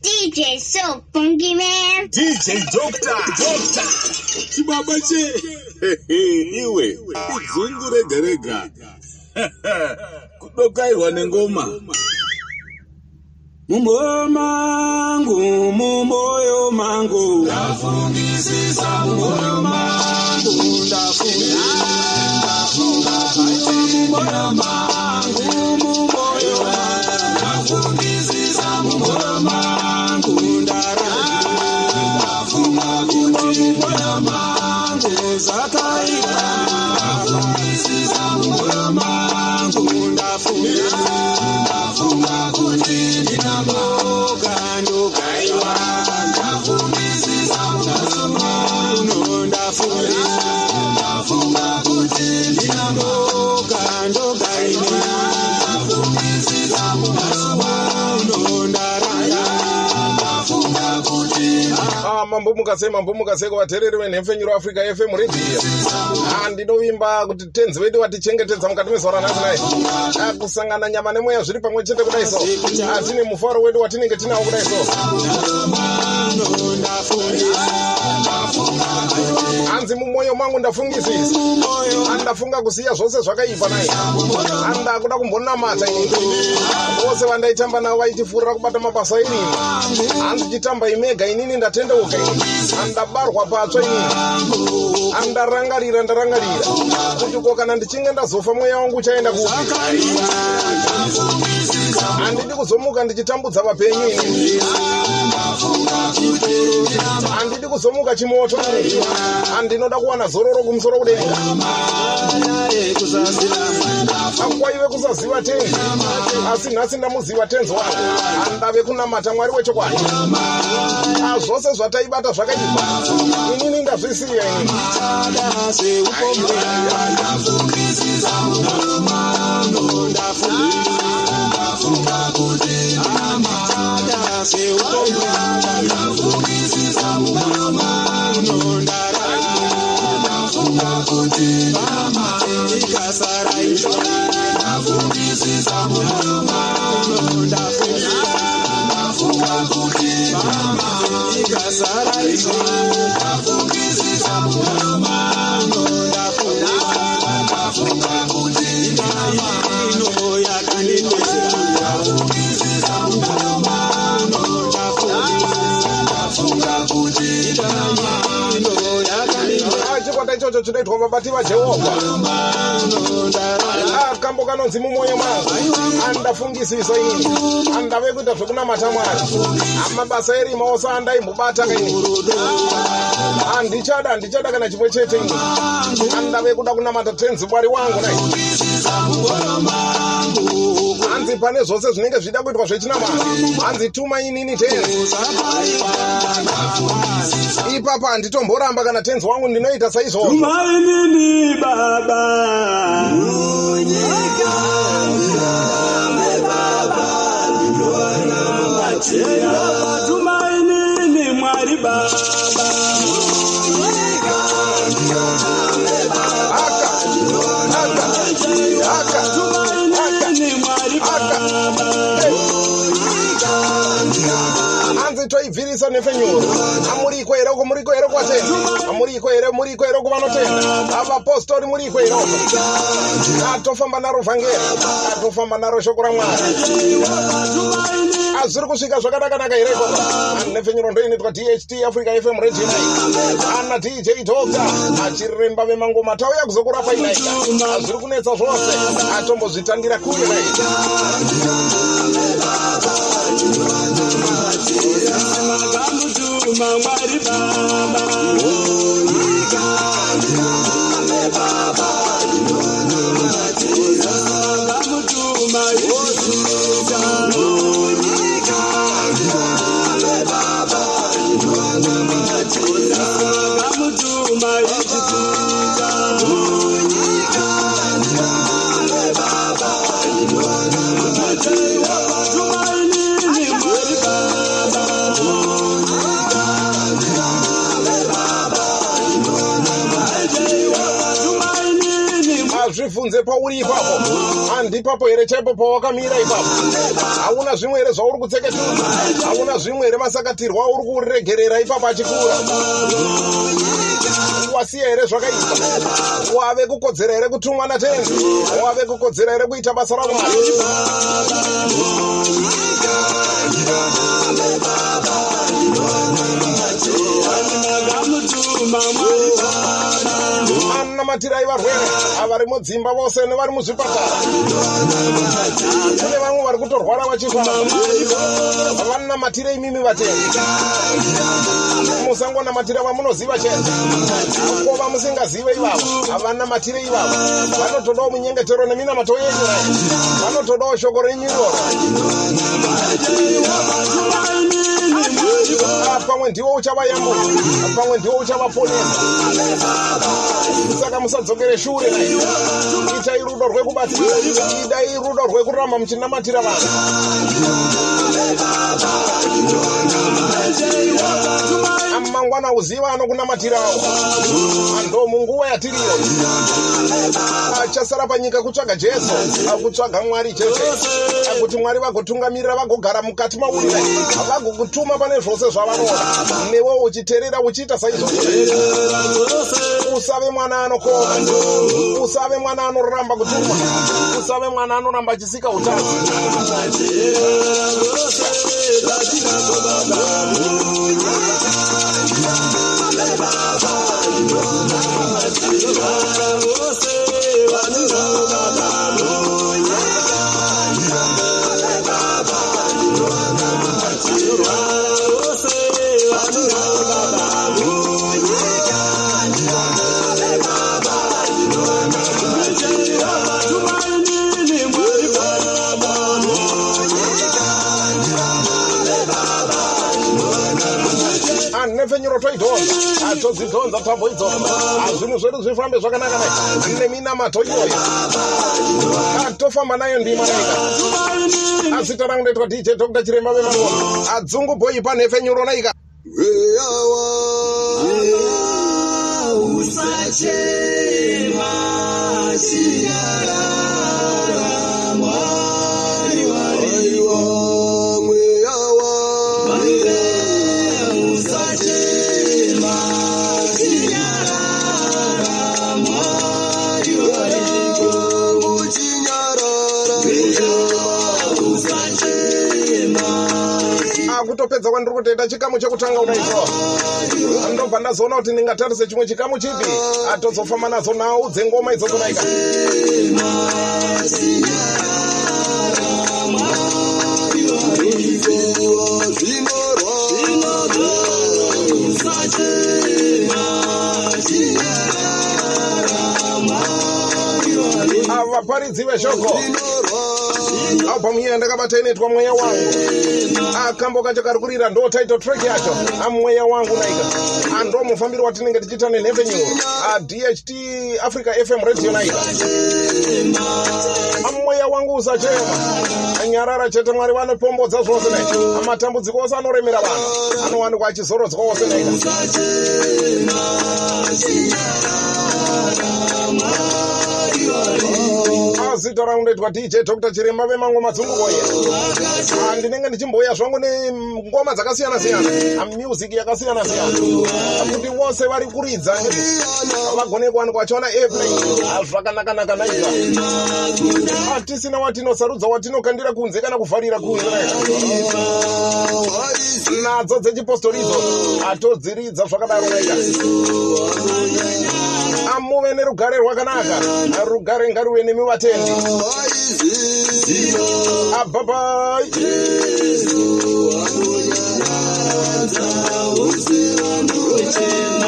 DJ so funky man. DJ Doctor. Doctor. chibaba che Iwe, idzungu rega rega. Kudokairwa nengoma. mumoyo mangu mumoyo mangu ndafungisisa mumoyo mangu ndafunga ndafunga mumoyo mangu mangu zakaita Ah, mambo mukase mambo mukase kuvateereri venhemfenyuro africa fm radio. Ah, ndinovimba kuti tenzi vedu vatichengetedza mukati mezuva ranhasi nai ah, kusangana nyama nemweya zviri pamwe chete kudai so. Ah, tine mufaro wedu watinenge tinawo kudai so. Hanzi mumwoyo mangu ndafungisisa andafunga kusiya zvose zvakaipa nai. Andakuda kumbonamata ini. Vose vandaitamba navo vaitifurira kubata mabasa irima handichitamba imega inini ndatendeuka ini andabarwa patsva inini andarangarira ndarangarira. Kuti ko kana ndichinge ndazofa mweya wangu uchaenda kupi? Handidi kuzomuka ndichitambudza vapenyu. inini handidi kuzomuka chimoto handinoda kuwana zororo kumusoro kudenga. Akwaive kusaziva tenzi asi nhasi ndamuziva tenzi wangu handave kunamata mwari wechokwadi. Zvose zvataibata zvakaipa. Inini ndazvisiya inini Ah, ichocho chinoitwa vabati vajehovha Ah, kambo kanonzi mumwoyo mangu andafungisisa inini andave kuita zvekunamata mwari. Amabasa erima ose andaimbobata kaini. Handichada ndichada kana chimwe chete ini. Andave kuda kunamata tenzi mwari wangu nai hanzi pane zvose zvinenge zvida kuitwa zvechinamata hanzi tuma inini tenzi ipapo handitomboramba kana tenzi wangu ndinoita saizvozvo. Tumainini baba hanzi toibvirisa nefenyuro amuriko here uko muriko here kwatenda amuriko here muriko here kuvanotenda avapostori muriko here uko atofamba naro vhangeri atofamba naro shoko ramwari. Azviri kusvika zvakanakanaka here ikoko? Nefenyuro ndoinoitwa dht africa fm reginai ana dj doctor achiremba vemangoma tauya kuzokurapa inaika azviri kunetsa zvose atombozvitandira kure nai Bye. Ndibvunze pauri ipapo. Handipapo here chaipo pawakamira ipapo. Hauna zvimwe here zvauri kutseketura hauna zvimwe here masakatirwa uri kuregerera ipapo achikura? Wasiya here zvakaipa wave kukodzera here kutumwa natenzi? Wave kukodzera here kuita basa ramwari? Makamutuma mwari anamatirai varwere avari mudzimba vose nevari muzvipatara. Kune vamwe vari kutorwara vachifamba vanamatirei mimi vatenzi musangonamatira vamunoziva chete. Kova musingazive ivavo havanamatirei ivavo vanotodawo munyengetero neminamato yenyu vanotodawo shoko renyiroro Ah, pamwe ndiwo uchavayambura pamwe ndiwo uchavaponesa saka musadzokere shure itai rudo rwekubatsira idai rudo rwekuramba muchinamatira vanhu amangwana uziva anokunamatirawo ando munguva yatiriyo. Achasara panyika kutsvaga jesu akutsvaga mwari chete. Kuti mwari vagotungamirira vagogara mukati maurira vagokutuma pane zvose zvavanoda newe uchiteerera uchiita saizvozvo. Usave mwana anokoma usave mwana anoramba kutumwa usave mwana anoramba achisika utazi Baba, atodzidhonza tambo idzodzo. Zvinhu zvedu zvifambe zvakanaka nai neminamato iyoyo. Atofamba nayo ndima naika azita rangu ndoitwa dj dr chiremba vemangoma adzungu bhoi panhefenyuro naika akutopedza kwandiri kutoita chikamu chekutanga udaizvo ndobva ndazoona kuti ndingatarise chimwe chikamu chipi. Atozofamba nazo nhau dzengoma idzodzo naika avaparidzi veshoko albhamu iyi yandakabata inoitwa mweya wangu akambo kacho kari kurira ndo title track yacho amweya wangu naika ando mufambiro watinenge tichiita nenhevenyuro adht africa fm radio naika amweya wangu usachema anyarara chete mwari vanopombodza zvose nai amatambudziko ose anoremera vanhu anowanikwa achizorodzwa ose naika azita rangu ndoitwa dj dr chiremba vemangoma dzungukoye ndinenge ndichimboya zvangu nengoma dzakasiyana-siyana. Music yakasiyana-siyana. Kuti vose vari kuridza vagone kuwanikwa vachiona airplay. Zvakanaka-naka naika hatisina watinosarudza watinokandira kunze kana kuvharira kunze. Nadzo dzechipostoridzo hatodziridza zvakadaro naika ngamuve nerugare rwakanaka. Rugare ngaruve nemi vatendi abhabai jesu anoyanza uziva murucheno